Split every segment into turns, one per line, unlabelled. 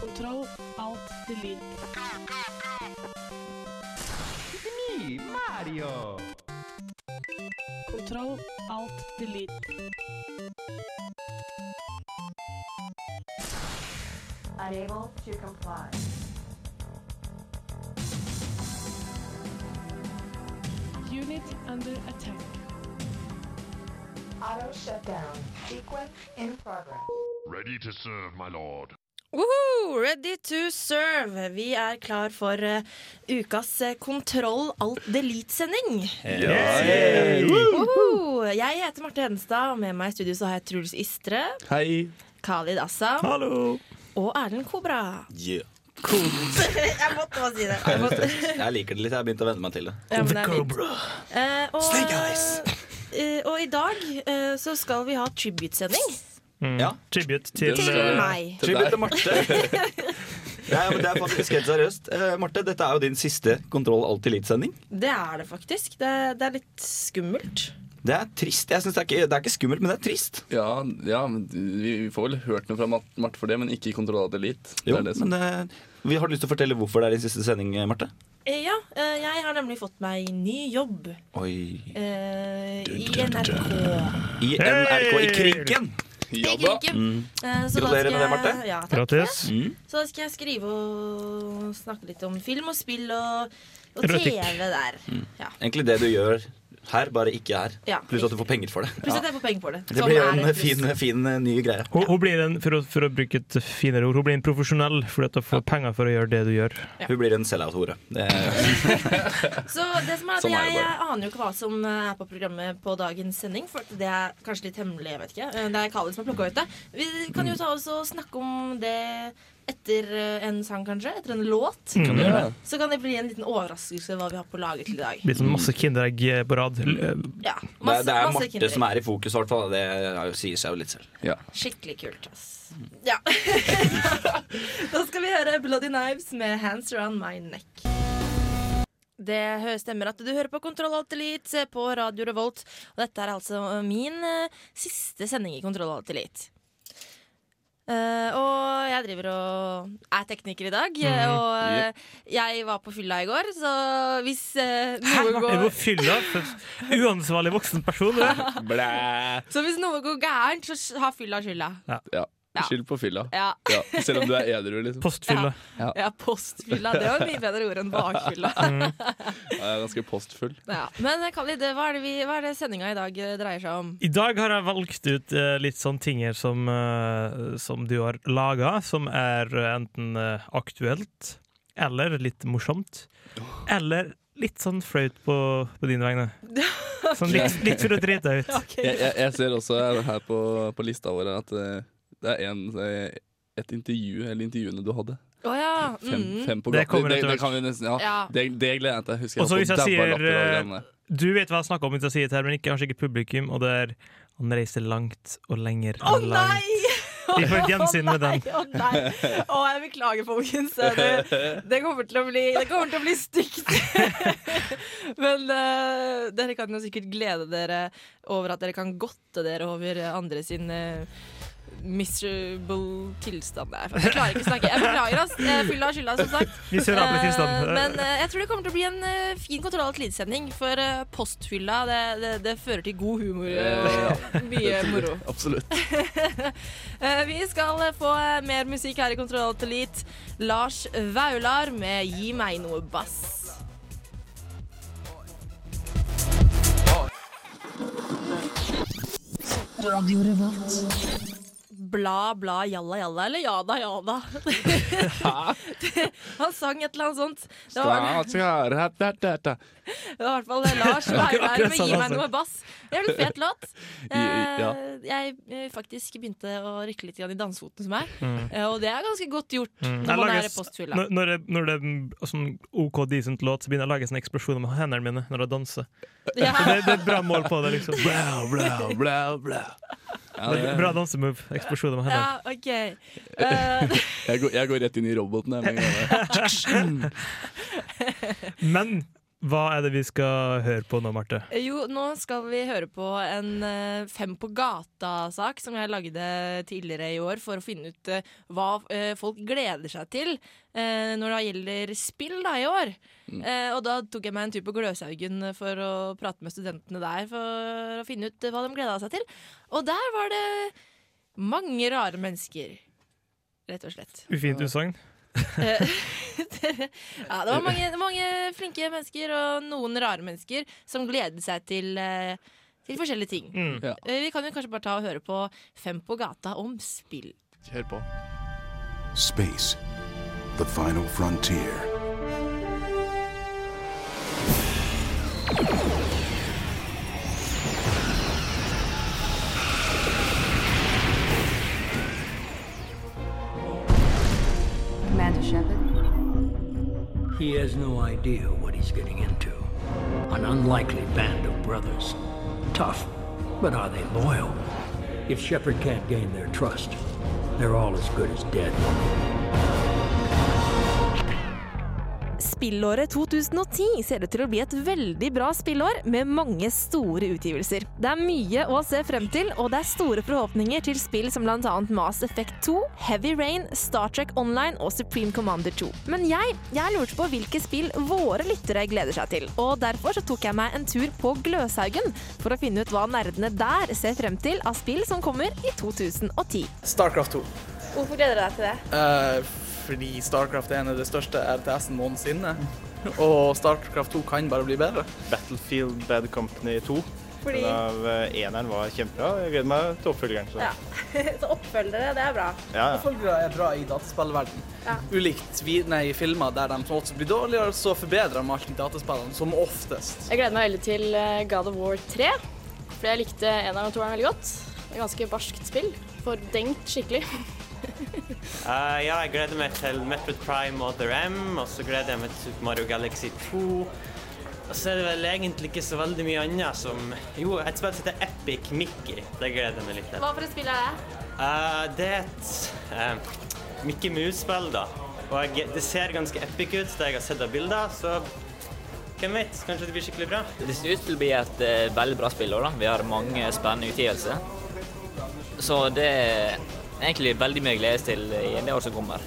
Kontroll, alt, delete.
Me, Mario.
Control alt, delete.
Unable to comply.
Unit under attack.
Auto shutdown. Sequence in progress.
Ready to serve, my lord.
Woohoo! Ready to serve. Vi er klar for uh, ukas eh, Kontroll alt delete-sending. Woohoo! Jeg heter Marte Hedenstad, og med meg i studio så har jeg Truls Istre,
Hei.
Khalid Assam
Hallo.
og Erlend Kobra.
Yeah.
jeg måtte bare si det. Jeg måtte.
Jeg liker det litt. Jeg har begynt å venne meg til det.
Ja, men det er fint. Eh, og,
uh,
eh, og i dag så skal vi ha tribute-sending
Ja.
Tribute til
til
eh,
meg.
Tribute til Marte. ja, ja, men det er faktisk helt seriøst. Eh, Marte, dette er jo din siste Kontroll alt litt-sending.
Det er det faktisk. Det, det er litt skummelt.
Det er trist. Jeg synes det, er ikke, det er ikke skummelt, men det er trist.
Ja, ja vi vi får vel hørt noe fra Marte for det, men ikke i Kontroll Elite. Det
Jo,
er det som-
men eh, vi har lyst til å fortelle hvorfor det er din siste sending, Marte.
Eh, Ja, eh, jeg har nemlig fått meg ny jobb
Oi.
eh, i NRK.
I NRK i Kriken.
Ja da.
Mm.
Eh,
Gratulerer med det, Marte.
Ja, takk.
Gratis.
Mm.
Så da skal jeg skrive og snakke litt om film og spill og, og TV der. Ja.
Egentlig det du gjør her, bare ikke her.
Ja,
Pluss at du får penger for det.
Pluss at jeg får penger for det.
Det
Sånn
blir
er
en
det, pluss.
fin, fin eh, ny greie.
Hun, hun blir en, for å, for å bruke et finere ord, hun blir en profesjonell fordi at hun får penger for å gjøre det du gjør.
Hun blir en sell-out-hore. Det er-
Så det som er at
Sånn er det
jeg, jeg aner jo ikke hva som er på programmet på dagens sending. For det er kanskje litt hemmelig. jeg vet ikke Eh, Det er Khalid som har plukka ut det. Vi kan jo ta oss og snakke om det etter eh, en sang, kanskje. Etter en låt.
Mm.
Så kan det bli en liten overraskelse hva vi har på lager til i dag.
Blir sånn masse Kinderegg eh, på rad. Eh,
Ja, masse,
det er
masse
Marte
Kinderegg.
som er i fokus, i hvert fall. Det er sier seg jo litt selv.
Ja.
Skikkelig kult, ass. Ja. da skal vi høre Bloody Knives med Hands Around My Neck. Det stemmer at du hører på Kontroll Alt Elite på Radio Revolt. Og dette er altså min siste sending i Kontroll Alt Elite. Eh, og jeg driver og er tekniker i dag. eh, Og eh, jeg var på fylla i går, så hvis uh,
Hæ,
noe
Martin
går
på fylla? Uansvarlig voksen person.
Blæ.
Så hvis noe går gærent, så har fylla skylda.
Ja.
Ja.
Skyld på fylla.
Ja.
Ja. Selv om du er edru, liksom.
Postfylla.
ja, postfylla. Det var mye bedre ord enn bakfylla.
Jeg er ganske postfull.
Ja. Men Khalid, hva er det, vi, hva er det sendinga i dag eh, dreier seg om?
I dag har jeg valgt ut uh, litt sånne ting som, uh, som du har laga, som er eh, enten uh, aktuelt eller litt morsomt. Eller litt sånn flaut på, på dine vegne. Sånn litt, litt for å drite deg ut.
Jeg, jeg, jeg ser også her på, på lista vår at eh, det er en, eh, et intervju, eller intervjuene du hadde.
Oh, ja.
Fem,
Mm.
fem på
Det kommer etter hvert.
kan vi ja.
Ja.
Det, det gleder jeg meg til.
Og så hvis jeg sier, eh. Du vet hva jeg snakker om hvis jeg sier det her, men ikke, kanskje ikke publikum, og det er han reiser langt og lenger enn
nei!
langt. Vi får et gjensyn med den.
Å nei! Å, jeg beklager, folkens. Det, det kommer til å bli, det kommer til å bli stygt. Men uh, dere kan jo sikkert glede dere over at dere kan godte dere over andre sin eh, miserable tilstand. Nei, jeg klarer ikke å snakke. Jeg beklager, ass. Fylla skylda, som sagt.
Miserable
Eh,
tilstand.
Men eh, jeg tror det kommer til å bli en eh, fin kontroll av For eh, postfylla, det, det, det fører til god humor og mye moro.
Absolutt.
Eh, Vi skal eh, få eh, mer musikk her i Kontroll Alt Elite. Lars Vaular med 'Gi meg noe bass'. Bla, bla, jalla, jalla, eller jada, jada. Han sang et eller annet sånt. Det var, det var i hvert fall Lars Vaular med
sånn
'Gi meg noe bass'. Jævlig fet låt. Eh, Jeg eh, faktisk begynte å rykke litt i dansefoten som meg,
Mm.
Eh, og det er ganske godt gjort
Mm.
når man er postfylla.
Når, når, det, når det er en sånn OK decent låt, så begynner jeg å lage sånne eksplosjoner med hendene mine når jeg danser.
Ja.
Det, det er et bra mål på det, liksom.
Bla, bla, bla, bla. Ja,
Det er Bra dansemove. Eksplosjoner med hendene.
Ja, OK. Uh,
jeg, går, jeg går rett inn i roboten. Jeg, en.
Men Hva er det vi skal høre på nå, Marte?
Jo, nå skal vi høre på en eh, Fem på gata-sak som jeg lagde tidligere i år for å finne ut eh, hva eh, folk gleder seg til eh, når det gjelder spill da i år. Eh, og da tok jeg meg en tur på Gløshaugen for å prate med studentene der for å finne ut eh, hva de gleda seg til. Og der var det mange rare mennesker, rett og slett.
Ufint utsagn.
Ja, det var mange, mange flinke mennesker og noen rare mennesker som gledet seg til, eh, til forskjellige ting.
Mm.
Ja.
Eh, Vi kan jo kanskje bare ta og høre på Fem på gata om spill.
Kjør på.
Space, the final frontier.
He has no idea what he's getting into. An unlikely band of brothers. Tough, but are they loyal? If Shepard can't gain their trust, they're all as good as dead.
Spillåret 2010 ser ut til å bli et veldig bra spillår med mange store utgivelser. Det er mye å se frem til, og det er store forhåpninger til spill som bl.a. Mass Effect 2, Heavy Rain, Star Trek Online og Supreme Commander 2. Men jeg, jeg lurte på hvilke spill våre lyttere gleder seg til, og derfor så tok jeg meg en tur på Gløshaugen for å finne ut hva nerdene der ser frem til av spill som kommer i 2010.
Starcraft 2.
Hvorfor gleder du deg til det?
Eh, fordi Starcraft er en av de største RTS-en noensinne. Og Starcraft 2 kan bare bli bedre.
Battlefield Bad Company 2.
Fordi-
Den av eh, eneren var kjempebra. Jeg gleder meg til oppfølgeren. Så.
Ja. så oppfølgere, det er bra.
Ja, ja.
Oppfølgere er bra i dataspillverden.
Ja.
Ulikt vi, nei, filmer der de som også blir dårligere, så forbedrer de alltid dataspillene, som oftest.
Jeg gleder meg veldig til eh, God of War 3, for jeg likte eneren og toeren veldig godt. Det er ganske barskt spill. Fordengt skikkelig.
Eh, ja, jeg gleder meg til Metroid Prime Mother M, og så gleder jeg meg til Super Mario Galaxy 2. Og så er det vel egentlig ikke så veldig mye annet som Jo, et spill som heter Epic Mickey. Det gleder jeg meg litt til.
Hva for et spill er det?
Uh, det er et uh, Mickey Mouse-spill, da. Og jeg, det ser ganske epic ut, det jeg har sett av bilder, så hvem vet? Kanskje det blir skikkelig bra?
Det ser ut til å bli et veldig bra spill. også, Da. Vi har mange spennende utgivelser. Så det egentlig veldig mye glede til i det året som kommer.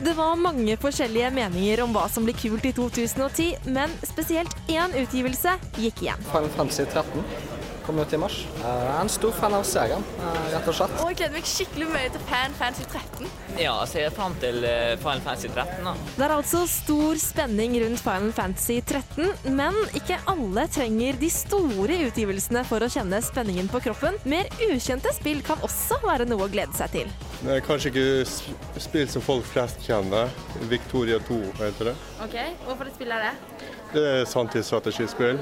Det var mange forskjellige meninger om hva som blir kult i 2010, men spesielt én utgivelse gikk igjen.
Final Fantasy 13 kommer ut i mars. Jeg er en stor fan av serien, eh, rett og slett.
Og jeg gleder meg skikkelig mye til Fan Fantasy 13.
Ja, jeg ser fram til eh, Final Fantasy 13. da.
Det er altså stor spenning rundt Final Fantasy 13, men ikke alle trenger de store utgivelsene for å kjenne spenningen på kroppen. Mer ukjente spill kan også være noe å glede seg til.
Det er kanskje ikke spill som folk flest kjenner. Victoria 2 heter det.
Ok, Hvorfor spiller spill er det?
Det er sanntidsstrategispill.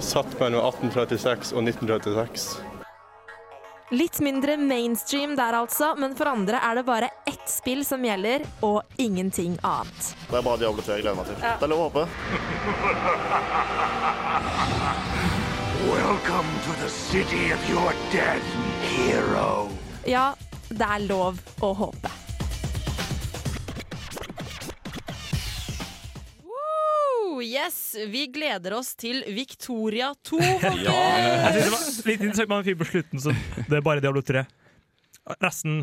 Satt mellom 1836 og 1936.
Litt mindre mainstream der altså, men for andre er det bare ett spill som gjelder, og ingenting annet.
Det er bare Diablo 3 jeg gleder meg til.
Ja.
Det er lov å håpe.
Welcome to the city of your dead hero.
Ja, det er lov å håpe. Yes, vi gleder oss til Victoria 2, folkens!
Jeg synes det var litt interessant med han fyr på slutten, så det er bare Diablo 3. Resten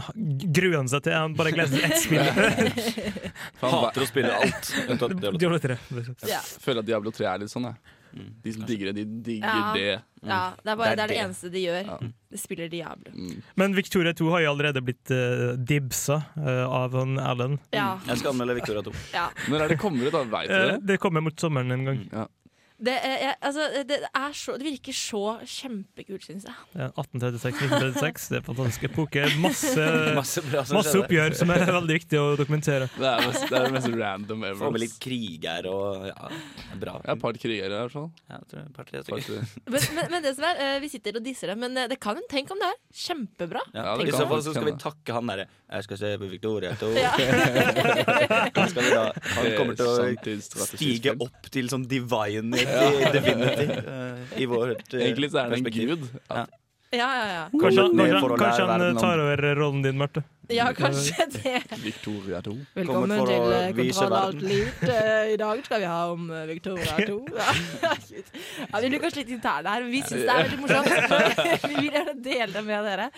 gruer han seg til. Han bare gleder seg til ett spill.
Hater å spille alt unntatt Diablo 3.
Diablo 3.
Ja.
Jeg føler at Diablo 3 er litt sånn, jeg. De som digger det, de digger
Ja.
det.
Ja, det er bare det, er det
det.
eneste de gjør. De spiller Diablo.
Men Victoria 2 har jo allerede blitt uh, dibsa uh, av han Alan.
Ja.
Jeg skal anmelde Victoria 2.
Ja.
Når er det kommer ut, da? Vet du
Eh,
det?
det kommer mot sommeren en gang.
Det, er, jeg, altså, det, er så, det virker så kjempekult, syns jeg.
Ja, 1836, 1936. Det er fantastisk epoke. Masse,
Masse som
masse oppgjør som er veldig viktig å dokumentere.
Det er, mest, det er mest random ever.
Få med litt kriger og ja, bra.
Ja, et par krigere i hvert fall.
Ja, jeg tror
Par tre.
Men, men, men det som er, eh, vi sitter og disser det, men eh, det kan en tenk om det er kjempebra.
Ja,
det
I så fall så skal vi takke han derre Jeg skal se på Victoria 2.
Ja.
Han, da, han
er
kommer til å stige opp til sånn divine
Ja.
definitivt. Uh, i vårt uh,
Egentlig så er det en gud. Ja.
Ja, ja, ja.
Kanskje, kanskje, kanskje han tar over rollen din, Marte?
Ja, kanskje det.
Victoria 2.
Velkommen
for
til eh, Kontroll alt. Eh, I dag skal vi ha om eh, Victoria 2. Ja, vi blir kanskje litt interne her, men vi syns det er veldig morsomt. vi vil gjerne dele det med dere.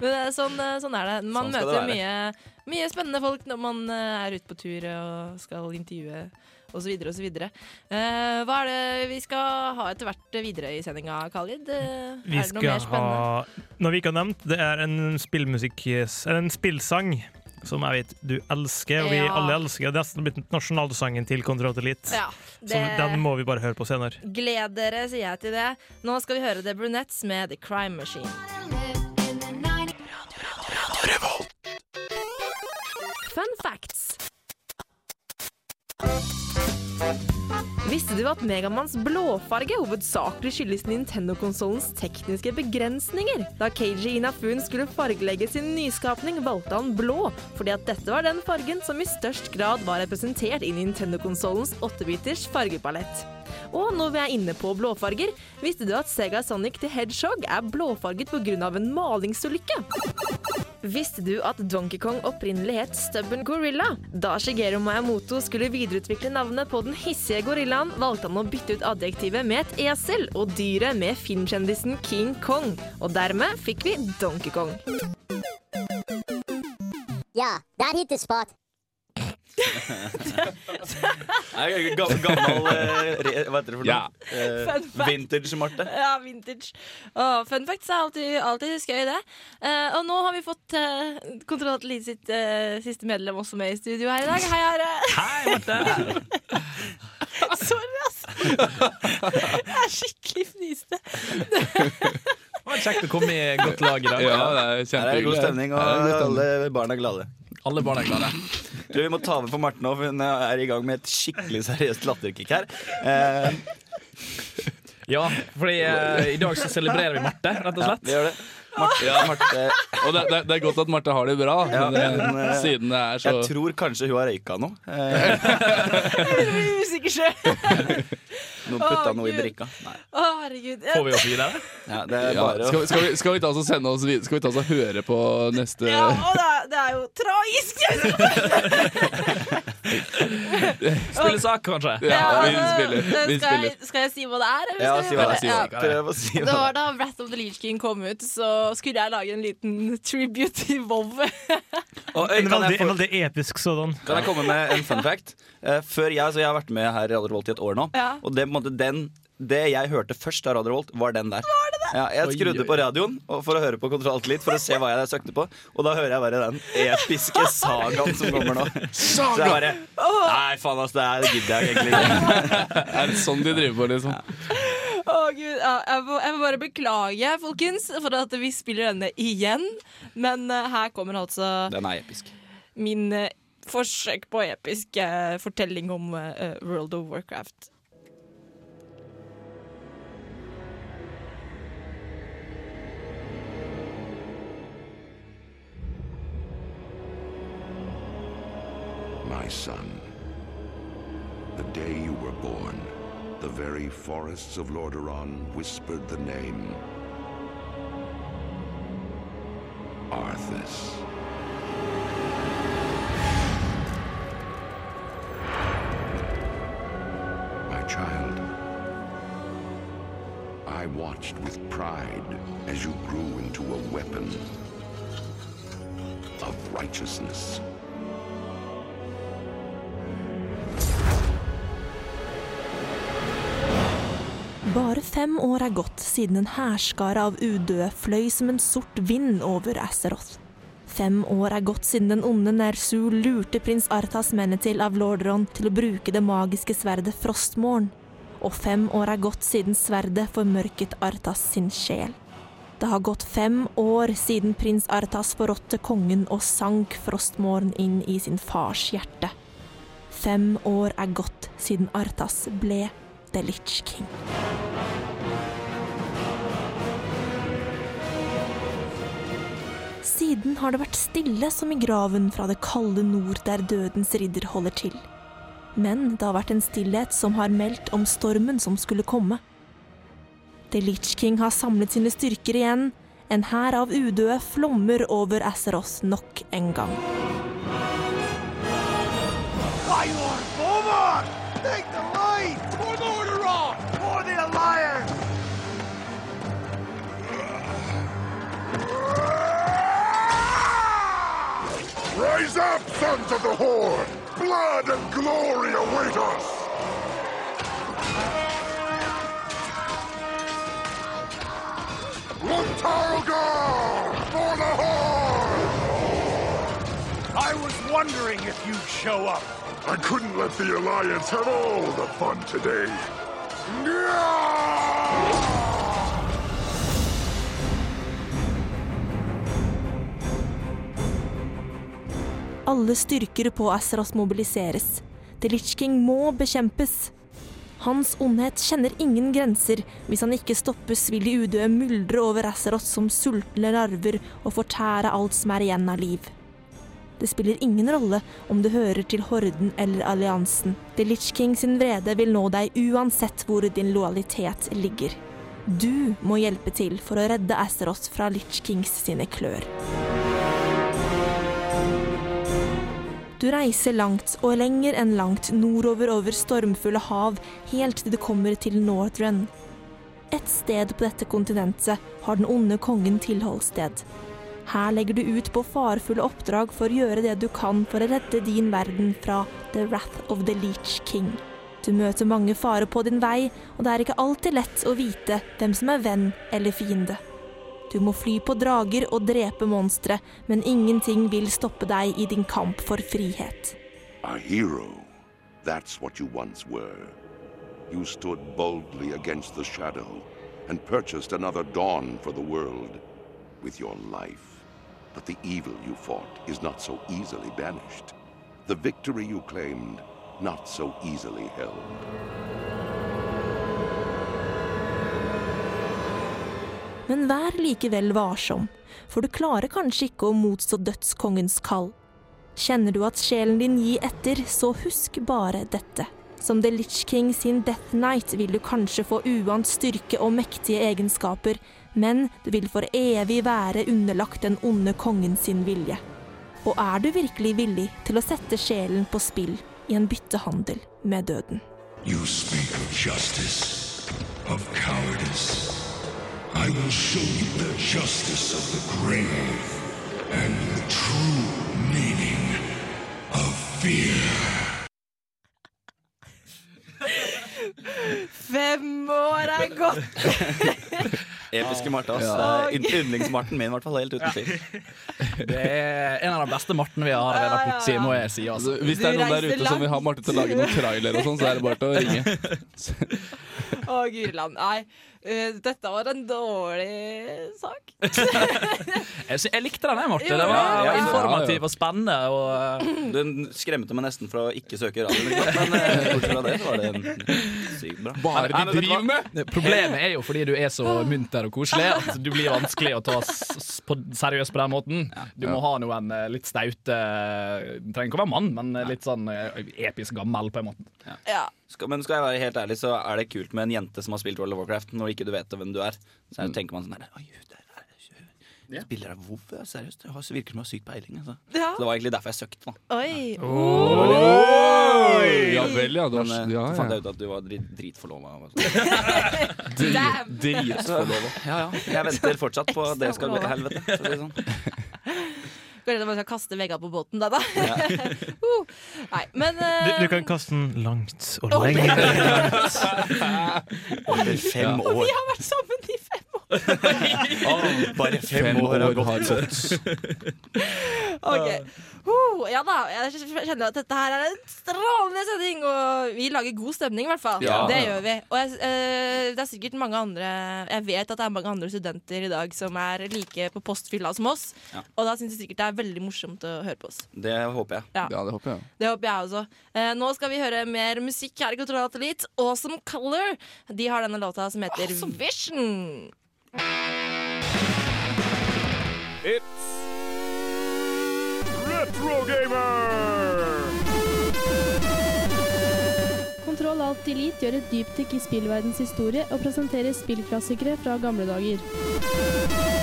men eh, sånn, eh, sånn er det. Man
Sånn
møter
det
mye, mye spennende folk når man eh, er ute på tur og skal intervjue. Så videre. Eh, hva er det vi skal ha etter hvert videre i sendinga, Khalid? Eh,
Vi
er det noe mer spennende?
ha Noe vi ikke har nevnt, det er en spillmusikk Eller en spillsang som jeg vet du elsker, og vi
Ja.
alle elsker. Det er nesten blitt nasjonalsangen til Kontroll Elite.
Ja,
Så den må vi bare høre på senere.
Gled dere, sier jeg til det. Nå skal vi høre The Brunettes med The Crime Machine. Fun facts. Visste du at Megamanns blåfarge hovedsakelig skyldes Nintendo-konsollens tekniske begrensninger? Da Keiji Inafun skulle fargelegge sin nyskapning, valgte han blå, fordi at dette var den fargen som i størst grad var representert i Nintendo-konsollens 8-biters fargepalett. Og når vi er inne på blåfarger, visste du at Sega Sonic the Hedgehog er blåfarget pga. en malingsulykke? Visste du at Donkey Kong opprinnelig het Stubborn Gorilla? Da Shigeru Miyamoto skulle videreutvikle navnet på den hissige gorillaen, valgte han å bytte ut adjektivet med et esel og dyret med filmkjendisen King Kong. Og dermed fikk vi Donkey Kong.
Ja, der hit the spot.
Nei, ga- Gammel eh, re, Hva heter det for noe?
Ja.
Eh,
Fun fact.
vintage, Marte.
Ja, vintage. Åh, fun facts er alltid, alltid skøy, det. Eh, og nå har vi fått uh, Kontroll Elite sitt eh, siste medlem også med i studio her i dag. Hei, Are.
Hei, Marte.
Sorry, ass. Jeg er skikkelig fniste.
Det var kjekt å komme i godt lag i dag.
Ja, det er
Her er det god stemning, og
Her er det god stemning.
alle barn er glade.
Alle barn er glade.
Du, vi må ta over for Marte nå, for hun er i gang med et skikkelig seriøst latterkick her. Eh,
Ja, fordi eh, i dag så celebrerer vi Marte, rett og slett.
ja, vi gjør det. Marte,
Ja.
Marte
Og det, det, det er godt at Marte har det bra,
ja,
men,
men,
eh, siden det er så
Jeg tror kanskje hun har røyka noe. Eh,
blir usikker sjøl.
Noen putta
Å,
noe i drikka. Nei.
Å, herregud.
Får vi oss det?
Ja, det er
ja,
bare
skal, vi- skal, vi, skal vi ta oss og sende oss videre? Skal vi ta oss og høre på neste
Ja, og det er, det er jo tragisk!
Spille sak, kanskje?
Ja, vi
altså,
spiller. Vi
skal,
spiller.
jeg, skal jeg si hva det er? eller
Ja,
skal
si hva
bare-
det er. Prøv å si
Det
hva
var da Wrath of the Leech King kom ut, så skulle jeg lage en liten tribute til WoW.
Og,
En
kan,
veldig,
jeg
en
få,
veldig episk sådan.
kan jeg komme med en fun fact? Eh, før jeg, så jeg har vært med her i Radio Revolt i et år nå.
Ja.
Og det, på en måte, den, det jeg hørte først av Radio Volt, var den der. Ja, jeg skrudde
oi,
på radioen for å høre på Kontroll litt, for å se hva jeg søkte på. Og da hører jeg bare den episke sagaen som kommer nå. Så jeg bare Nei, faen, ass, det her gidder jeg egentlig ikke.
Er det sånn de driver på, liksom?
Å gud, ja, jeg, må, jeg må bare beklage, folkens, for at vi spiller denne igjen. Men uh, her kommer altså
Den er episk.
min uh, forsøk på episk uh, fortelling om World of Warcraft.
Son, the day you were born, the very forests of Lordaeron whispered the name Arthas. My child, I watched with pride as you grew into a weapon of righteousness.
Fem år er gått siden en hærskare av udøde fløy som en sort vind over Azeroth. Fem år er gått siden den onde Nersu lurte prins Arthas mennene til av Lordaeron til å bruke det magiske sverdet Frostmorn. Og fem år er gått siden sverdet formørket Arthas sin sjel. Det har gått fem år siden prins Arthas forrådte kongen og sank Frostmorn inn i sin fars hjerte. Fem år er gått siden Arthas ble The Litch King. Siden har det vært stille som i graven fra det kalde nord der dødens ridder holder til. Men det har vært en stillhet som har meldt om stormen som skulle komme.
The Litch King har samlet sine styrker igjen. En hær av udøde flommer over Azeroth nok en gang.
Take the
up, sons of the Horde! Blood and glory await us! Luntargar! For the Horde!
I was wondering if you'd show up.
I couldn't let the Alliance have all the fun today.
Alle styrker på Azeroth mobiliseres. The Litch King må bekjempes. Hans ondhet kjenner ingen grenser. Hvis han ikke stoppes, vil de udøde myldre over Azeroth som sultne larver og fortære alt som er igjen av liv. Det spiller ingen rolle om du hører til Horden eller alliansen. The Litch King sin vrede vil nå deg uansett hvor din lojalitet ligger. Du må hjelpe til for å redde Azeroth fra Litch Kings sine klør. Du reiser langt og lenger enn langt nordover over stormfulle hav, helt til du kommer til Northrun. Et sted på dette kontinentet har den onde kongen tilholdssted. Her legger du ut på farefulle oppdrag for å gjøre det du kan for å redde din verden fra The Wrath of the Leech King. Du møter mange farer på din vei, og det er ikke alltid lett å vite hvem som er venn eller fiende. Du må fly på drager og drepe monstre, men ingenting vil stoppe deg i din kamp for frihet.
A hero. That's what you once were. You stood boldly against the shadow and purchased another dawn for the world with your life. But the evil you fought is not so easily banished. The victory you claimed, not so easily held.
Men vær likevel varsom, for du klarer kanskje ikke å motstå dødskongens kall. Kjenner du at sjelen din gir etter, så husk bare dette. Som The Litch King sin Death Knight vil du kanskje få uant styrke og mektige egenskaper, men du vil for evig være underlagt den onde kongen sin vilje. Og er du virkelig villig til å sette sjelen på spill i en byttehandel med døden?
You speak of justice, of cowardice. I will show you the justice of the grave and the true meaning of fear.
Fem år er gått!
Episke Marte.
Ja.
Yndlings-Marten min, i hvert fall. Helt uten tvil.
Det er en av de beste Martene vi har ved Rapportsi, må jeg si. Altså.
Hvis det er noen der ute som vil ha Marte til å lage noen trailer og sånn, så er det bare til å ringe.
Å, Guriland. Nei, eh, dette var en dårlig sak.
Jeg, jeg likte den, jeg, Marte. Det var
ja, ja.
informativ og spennende. Og, uh...
Den skremte meg nesten fra å ikke søke radio, men eh, bortsett fra det så var det sykt bra.
Hva er det de
du
driver med? Problemet er jo fordi du er så munter og koselig at du blir vanskelig å ta på, seriøst på den måten. Du må ha noen eh, litt staute Du trenger ikke å være mann, men eh, litt sånn eh, episk gammel, på en måte.
Skal, men skal jeg være helt ærlig, så er det kult med en jente som har spilt World of Warcraft, når ikke du vet hvem du er. Så
Mm.
tenker man sånn her Oi, der er hun spiller av WoW, seriøst. Det virker som hun har syk peiling. Altså.
Ja.
Så det var egentlig derfor jeg søkte. Da.
Oi.
Oi! Ja vel, ja. Da,
Men eh,
ja,
så fant jeg ut at du var drit, dritforlova. Dritforlova. Ja, ja. Jeg venter fortsatt på at det skal gå til helvete. Så det er å si det sånn.
Kanskje man skal kaste veggene på båten da, da? uh, nei, men
Du,
eh,
du kan kaste den langt og lenge.
Over fem år.
Vi har vært sammen i fem!
Bare fem,
Fem
år har
år har
gått.
Ok. Uh, ja da, jeg kjenner at dette her er en strålende sending, og vi lager god stemning, i hvert fall.
Ja.
Det gjør vi. Og jeg, uh, det er sikkert mange andre Jeg vet at det er mange andre studenter i dag som er like på postfylla som oss,
Ja.
og da syns jeg sikkert det er veldig morsomt å høre på oss.
Det håper jeg.
Ja.
ja, det håper jeg.
Det håper jeg også. Uh, nå skal vi høre mer musikk her i Kontroll Elite. Awesome Color. De har denne låta som heter awesome Vision.
It's Retro Gamer!
Kontroll
Alt Elite gjør et dypdykk i spillverdens historie og presenterer spillklassikere fra gamle dager.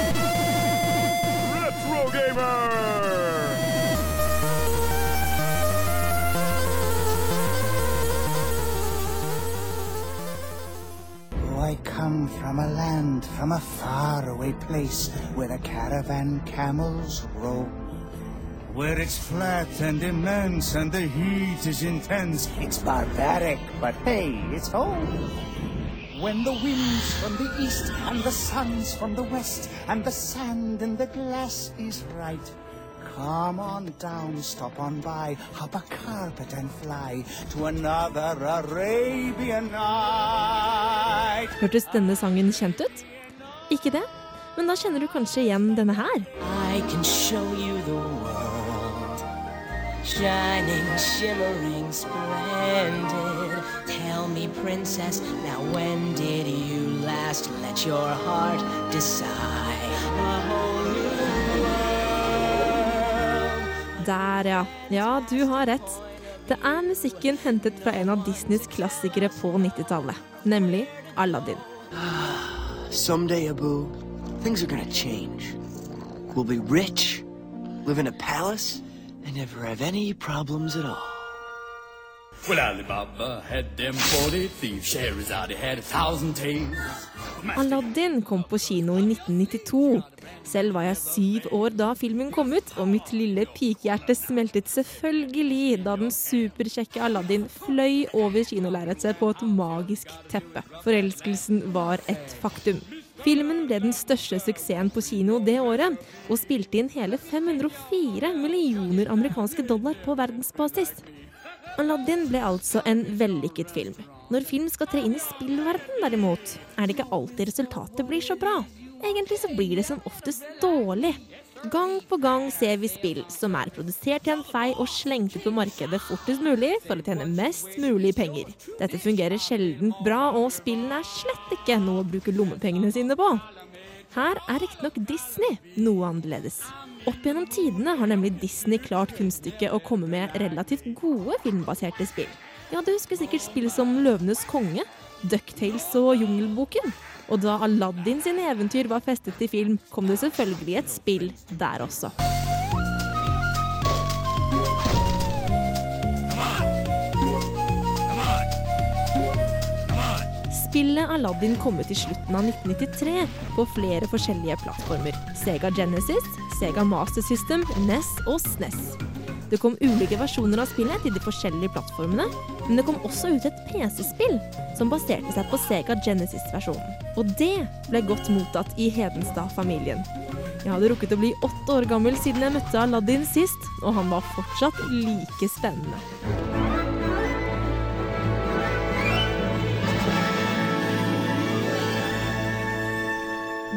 I come from a land, from a faraway place where the caravan camels roam. Where it's flat and immense and the heat is intense. It's barbaric, but hey, it's home. When the wind's from the east and the sun's from the west and the sand in the glass is right. Come on down, stop on by, hop a carpet and fly to another Arabian night.
Hørtes denne sangen kjent ut? Ikke det? Men da kjenner du kanskje igjen denne her.
I can show you the world, shining, shimmering, splendid. Tell me, princess, now when did you last let your heart decide?
Der, ja. Ja, du har rett. Det er musikken hentet fra en av Disneys klassikere på 90-tallet, nemlig Aladdin.
Someday, Abu, things are gonna change. We'll be rich, live in a palace, and never have any problems at all.
Aladdin kom på kino i 1992. Selv var jeg syv år da filmen kom ut, og mitt lille pikehjerte smeltet selvfølgelig da den superkjekke Aladdin fløy over kinolerretet på et magisk teppe. Forelskelsen var et faktum. Filmen ble den største suksessen på kino det året, og spilte inn hele 504 millioner amerikanske dollar på verdensbasis. Aladdin ble altså en vellykket film. Når film skal tre inn i spillverden derimot, er det ikke alltid resultatet blir så bra. Egentlig så blir det som oftest dårlig. Gang på gang ser vi spill som er produsert i en fei og slengt ut på markedet fortest mulig for å tjene mest mulig penger. Dette fungerer sjelden bra, og spillene er slett ikke noe å bruke lommepengene sine på. Her er riktignok Disney noe annerledes. Opp gjennom tidene har nemlig Disney klart kunststykket å komme med relativt gode filmbaserte spill. Ja, du husker sikkert spill som Løvenes konge, Ducktales og Jungelboken. Og da Aladdin sine eventyr var festet til film, kom det selvfølgelig et spill der også. Spillet Aladdin kom ut i slutten av 1993 på flere forskjellige plattformer. Sega Genesis, Sega Master System, NES og SNES. Det kom ulike versjoner av spillet til de forskjellige plattformene, men det kom også ut et PC-spill som baserte seg på Sega Genesis-versjonen. Og det ble godt mottatt i Hedenstad-familien. Jeg hadde rukket å bli åtte år gammel siden jeg møtte Aladdin sist, og han var fortsatt like spennende.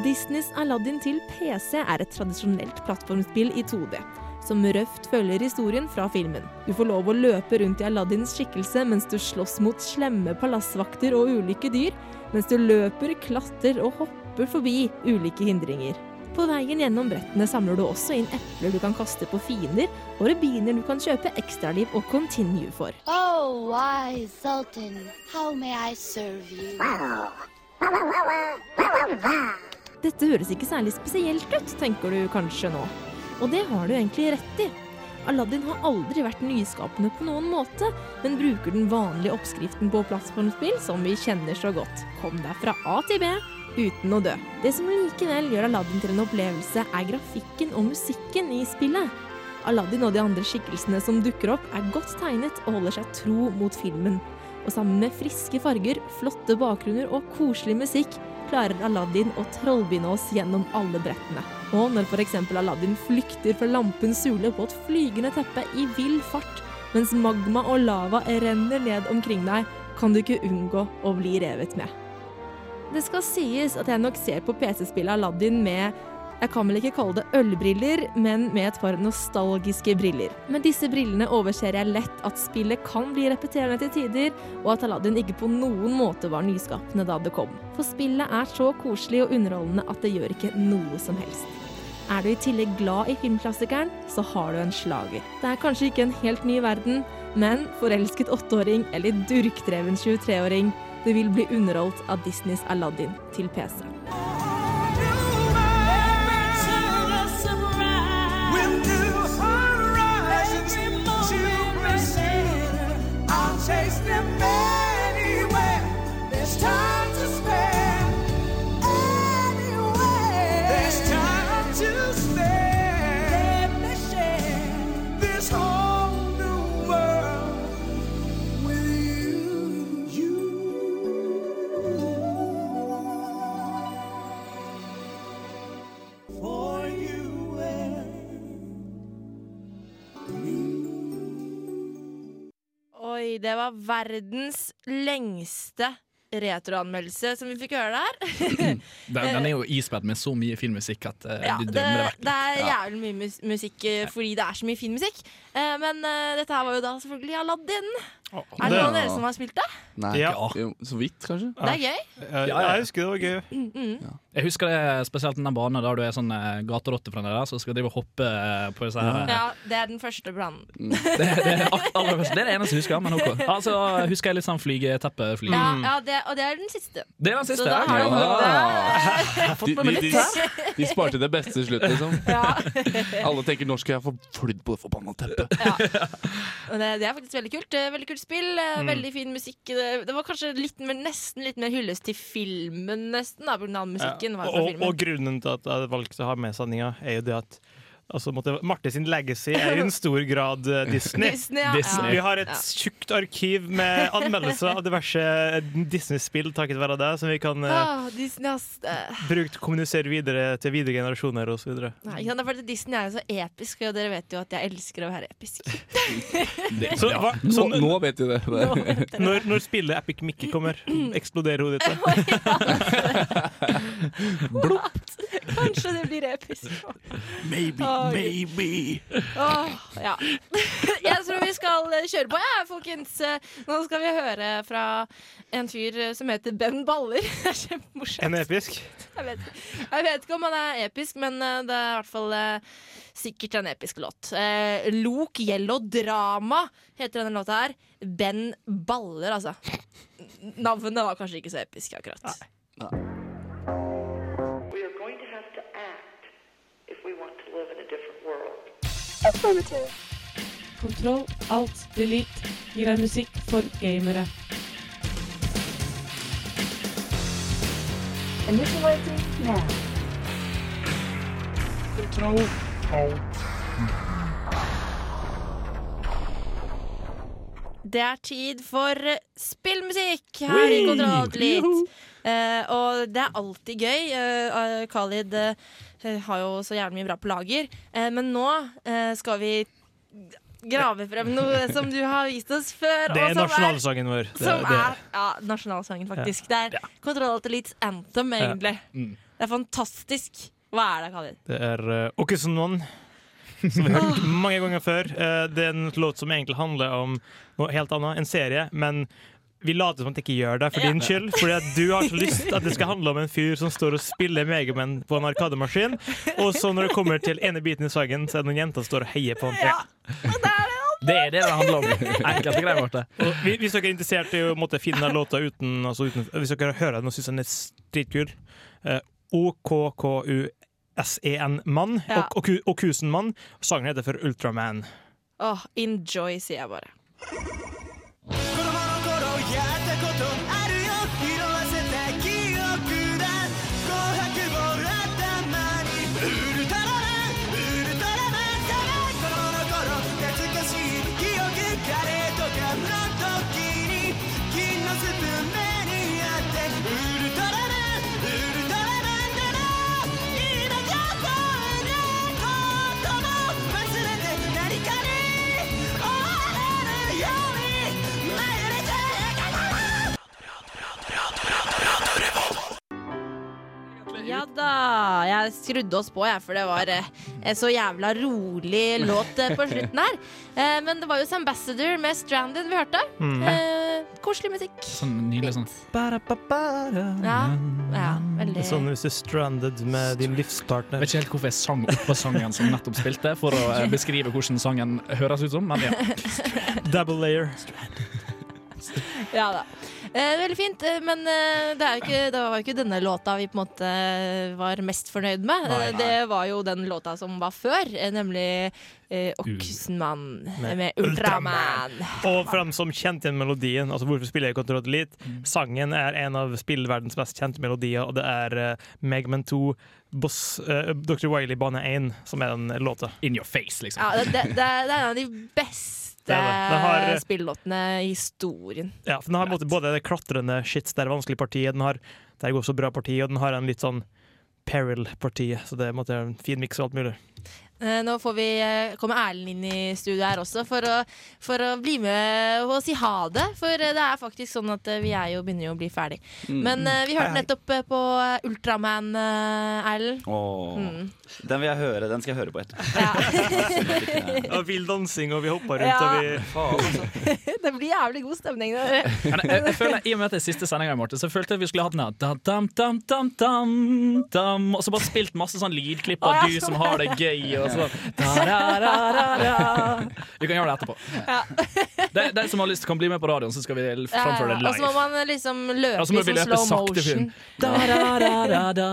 Disneys Aladdin til PC er et tradisjonelt plattformspill i 2D, som røft følger historien fra filmen. Du får lov å løpe rundt i Aladdins skikkelse mens du slåss mot slemme palassvakter og ulike dyr, mens du løper, klatrer og hopper forbi ulike hindringer. På veien gjennom brettene samler du også inn epler du kan kaste på fiender, og rubiner du kan kjøpe ekstraliv og continue for.
Oh, why, Sultan, how may I serve you?
Dette høres ikke særlig spesielt ut, tenker du kanskje nå. Og det har du egentlig rett i. Aladdin har aldri vært nyskapende på noen måte, men bruker den vanlige oppskriften på plattformspill som vi kjenner så godt. Kom deg fra A til B uten å dø. Det som likevel gjør Aladdin til en opplevelse, er grafikken og musikken i spillet. Aladdin og de andre skikkelsene som dukker opp, er godt tegnet og holder seg tro mot filmen. Og sammen med friske farger, flotte bakgrunner og koselig musikk klarer Aladdin å trollbinde oss gjennom alle brettene. Og når f.eks. Aladdin flykter fra lampens sule på et flygende teppe i vill fart, mens magma og lava renner ned omkring deg, kan du ikke unngå å bli revet med. Det skal sies at jeg nok ser på PC-spillet Aladdin med jeg kan vel ikke kalle det ølbriller, men med et par nostalgiske briller. Med disse brillene overser jeg lett at spillet kan bli repeterende til tider, og at Aladdin ikke på noen måte var nyskapende da det kom. For spillet er så koselig og underholdende at det gjør ikke noe som helst. Er du i tillegg glad i filmklassikeren, så har du en slager. Det er kanskje ikke en helt ny verden, Men forelsket åtteåring eller durkdreven 23-åring, det vil bli underholdt av Disneys Aladdin til PC. Det var verdens lengste retroanmeldelse som vi fikk høre der.
Den, den er jo ispedd med så mye filmmusikk at uh,
Ja,
du dømmer det vekk.
det er jævlig mye musikk uh, fordi det er så mye fin musikk. Uh, men eh, dette her var jo da selvfølgelig Aladdin. Er det
det-
noen av dere som har spilt det?
Nei,
Ja.
jo, så vidt, kanskje.
Det er gøy.
Ja, jeg husker det var gøy.
Mm, mm.
Jeg husker det spesielt den banen der du er sånn eh, gaterotte fra nede, så skal drive og hoppe eh, på disse her.
Ja, det er den første planen.
Det, det, er aller først. det er det eneste jeg husker. Men ok. Altså, husker jeg litt sånn flygeteppefly.
Ja, ja det, og det er den siste.
Det er den siste.
Så da har
ja.
du fått det.
De, de, de, de sparte det beste til slutt, liksom.
Ja.
Alle tenker norsk skal jeg få flydd på det forbanna teppet?
Og det, det er faktisk veldig kult. Eh, Veldig kult spill. eh,
Mm.
Veldig fin musikk. Det, det var kanskje litt mer, nesten litt mer hyllest til filmen, nesten, da, av musikken. var
Og, og grunnen til at jeg valgte å ha med sendinga, er jo det at altså, måtte, Marte sin legacy er i en stor grad eh, Disney.
Disney, ja. Disney.
Vi har et
Ja.
tjukt arkiv med anmeldelser av diverse Disney-spill takket være det, som vi kan eh,
Ah, uh.
Bruke til å kommunisere videre til videre generasjoner osv.
Det Disney er jo så episk, og dere vet jo at jeg elsker å være episk.
Så, hva, så,
Nå, nå vet du det.
når, når spillet Epic Mickey kommer, eksploderer hodet ditt.
Kanskje det blir episk.
Maybe, Maybe.
Åh, ja. Jeg tror vi skal eh, kjøre på, ja, folkens. Eh, Nå skal vi høre fra en fyr eh, som heter Ben Baller. Det er kjempemorsomt.
En episk.
Jeg vet, jeg vet ikke om han er episk, men det er i hvert fall sikkert en episk låt. Eh, Lok Yellow Drama heter denne låta her. Ben Baller, altså. Navnet var kanskje ikke så episk, akkurat.
We
Kontroll, alt, delete gir deg musikk for gamere.
Initializing now.
Kontroll, alt.
Det er tid for spillmusikk her i Kontroll Alt Litt. Uh, og det er alltid gøy. Uh, Khalid eh, har jo så jævlig mye bra på lager. Eh, men nå eh, skal vi grave frem noe som du har vist oss før.
Det
og
er
som
nasjonalsangen vår. Det-
Som
det-
er ja, nasjonalsangen, faktisk. Det er Kontroll Alt Elites anthem, egentlig.
Mm.
Det er fantastisk. Hva er det, Khalid?
Det er uh, Åkesson som vi har hørt mange ganger før. Uh, det er en låt som egentlig handler om noe helt annet, en serie. Men vi later som at det ikke gjør det for din skyld. Fordi at du har så lyst at det skal handle om en fyr som står og spiller Megaman på en arkademaskin. Og så når det kommer til ene biten i sangen, så er det noen jenter som står og heier på han.
Det er det det handler om. Enkelt og greit. Marte.
Hvis dere er interessert i å måtte finne den låta uten, altså uten Hvis dere hører den og syns den er dritkul eh, OKKUSEN-mann
Ja.
og, og, og Kusen-mann. Sangen heter for Ultraman.
Åh, enjoy, sier jeg bare. Ja da, jeg skrudde oss på, jeg, for det var eh, så jævla rolig låt eh, på slutten her. Eh, men det var jo Sambassador med Stranded vi hørte.
Mm.
Eh, koselig musikk.
Sånn nydelig sånn
Ja, ja, Veldig
Sånn hvis du er stranded med din livspartner.
Vet ikke helt hvorfor jeg sang oppå sangen som nettopp spilte, for å eh, beskrive hvordan sangen høres ut som, men ja.
Double layer.
Ja da. Eh, veldig fint, eh, men eh, det, er ikke, det var jo ikke denne låta vi på en måte var mest fornøyd med.
Nei.
nei. det var jo den låta som var før, nemlig eh, Oksenmann med, Ultraman.
Og for dem som kjente igjen melodien, altså hvorfor spiller jeg Control Elite? Sangen er en av spillverdens mest kjente melodier, og det er uh, Megman 2, Boss, uh, Dr. Wiley bane 1, som er den låta.
In your face, liksom.
Ja, det, det, er det er en av de beste
Det det. Har, eh,
i historien.
Ja, for den har på både det klatrende shits, det er vanskelig partiet, den har der går så bra parti, og den har en litt sånn peril-partiet, så det er en fin miks og alt mulig.
Eh, Nå får vi eh, komme Erlend inn i studio her også for å, for å bli med og si ha det. For eh, det er faktisk sånn at vi er jo, begynner jo å bli ferdig.
Mm.
Men vi hørte nettopp på Ultraman, Erlend. Mm.
Den vil jeg høre, den skal jeg høre på etterpå.
Og vill dansing, og vi hoppa rundt,
Ja.
og vi
Faen, altså.
det blir jævlig god stemning. Det.
Men jeg, jeg føler, I og med at det er siste sendinga, Morten, så følte jeg vi skulle hatt den her da, dam, dam, dam, dam, dam, Og så bare spilt masse sånn lydklipp av
ja,
du som har det gøy. Og så, da, da, da, da, da. Vi kan gjøre det etterpå. De, de som har lyst, kan bli med på radioen, så skal vi framføre det
Og så må man liksom løpe
Ja,
i sånn
løpe
slow motion.
film. Da, da, da, da, da.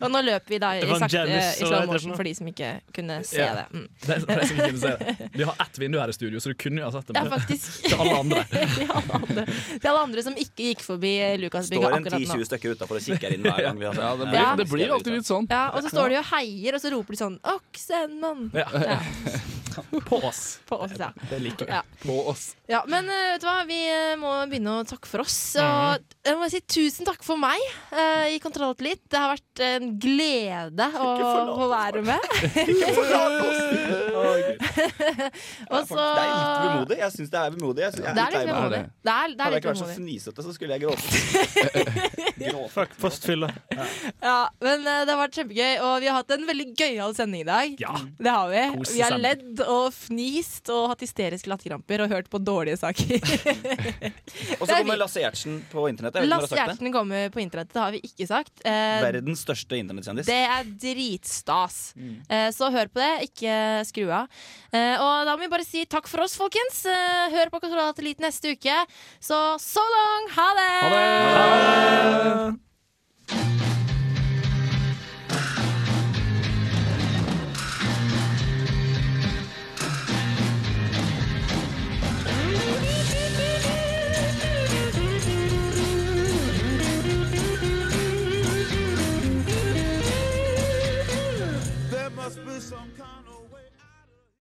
Og nå løper vi da i, sakte, i slow motion
for
de som ikke kunne se
Ja.
det. Mm.
Det for de som ikke kunne se det. Vi har ett vindu her i studio, så du kunne jo ha sett det.
Ja,
men
faktisk.
Til alle andre.
Til alle andre. Til alle andre som ikke gikk forbi Lukas-bygget akkurat nå.
Står en 10-20 stykker utafor og kikker inn hver gang vi har
Ja, det blir,
Ja.
det blir alltid litt sånn.
Ja, og så står de og heier, og så roper de sånn 'Oksenmann'.
Ja. På oss.
På oss, ja.
Det liker vi.
Ja.
På oss.
Ja, men eh, vet du hva, vi eh, må begynne å takke for oss. Og
Mhm.
jeg må si tusen takk for meg uh, i Kontroll Alt Litt. Det har vært en glede å å være med. Og så
Det er litt vemodig. Jeg syns det er vemodig. Jeg synes, jeg
Det er
litt
vemodig. Det er, det er
Hadde jeg ikke vært så fnisete, så skulle jeg gråte.
Fuck postfylle.
Ja, men uh, det har vært kjempegøy, og vi har hatt en veldig gøyal sending i dag. Det har vi.
Kose
Vi har ledd og fnist og hatt hysteriske latterkramper og hørt på dårlige saker.
Og så kommer Lasse Gjertsen på internett. Jeg vet ikke om
Lasse. Gjertsen kommer på internettet, det har vi ikke sagt. Uh,
Verdens største internettkjendis.
det er dritstas.
Mm.
Uh, så hør på det, ikke skru av. Eh, og da må vi bare si takk for oss, folkens. Eh, hør på Kontrollat Elite neste uke. Så so long! Ha det!
Ha det! Ha det! some kind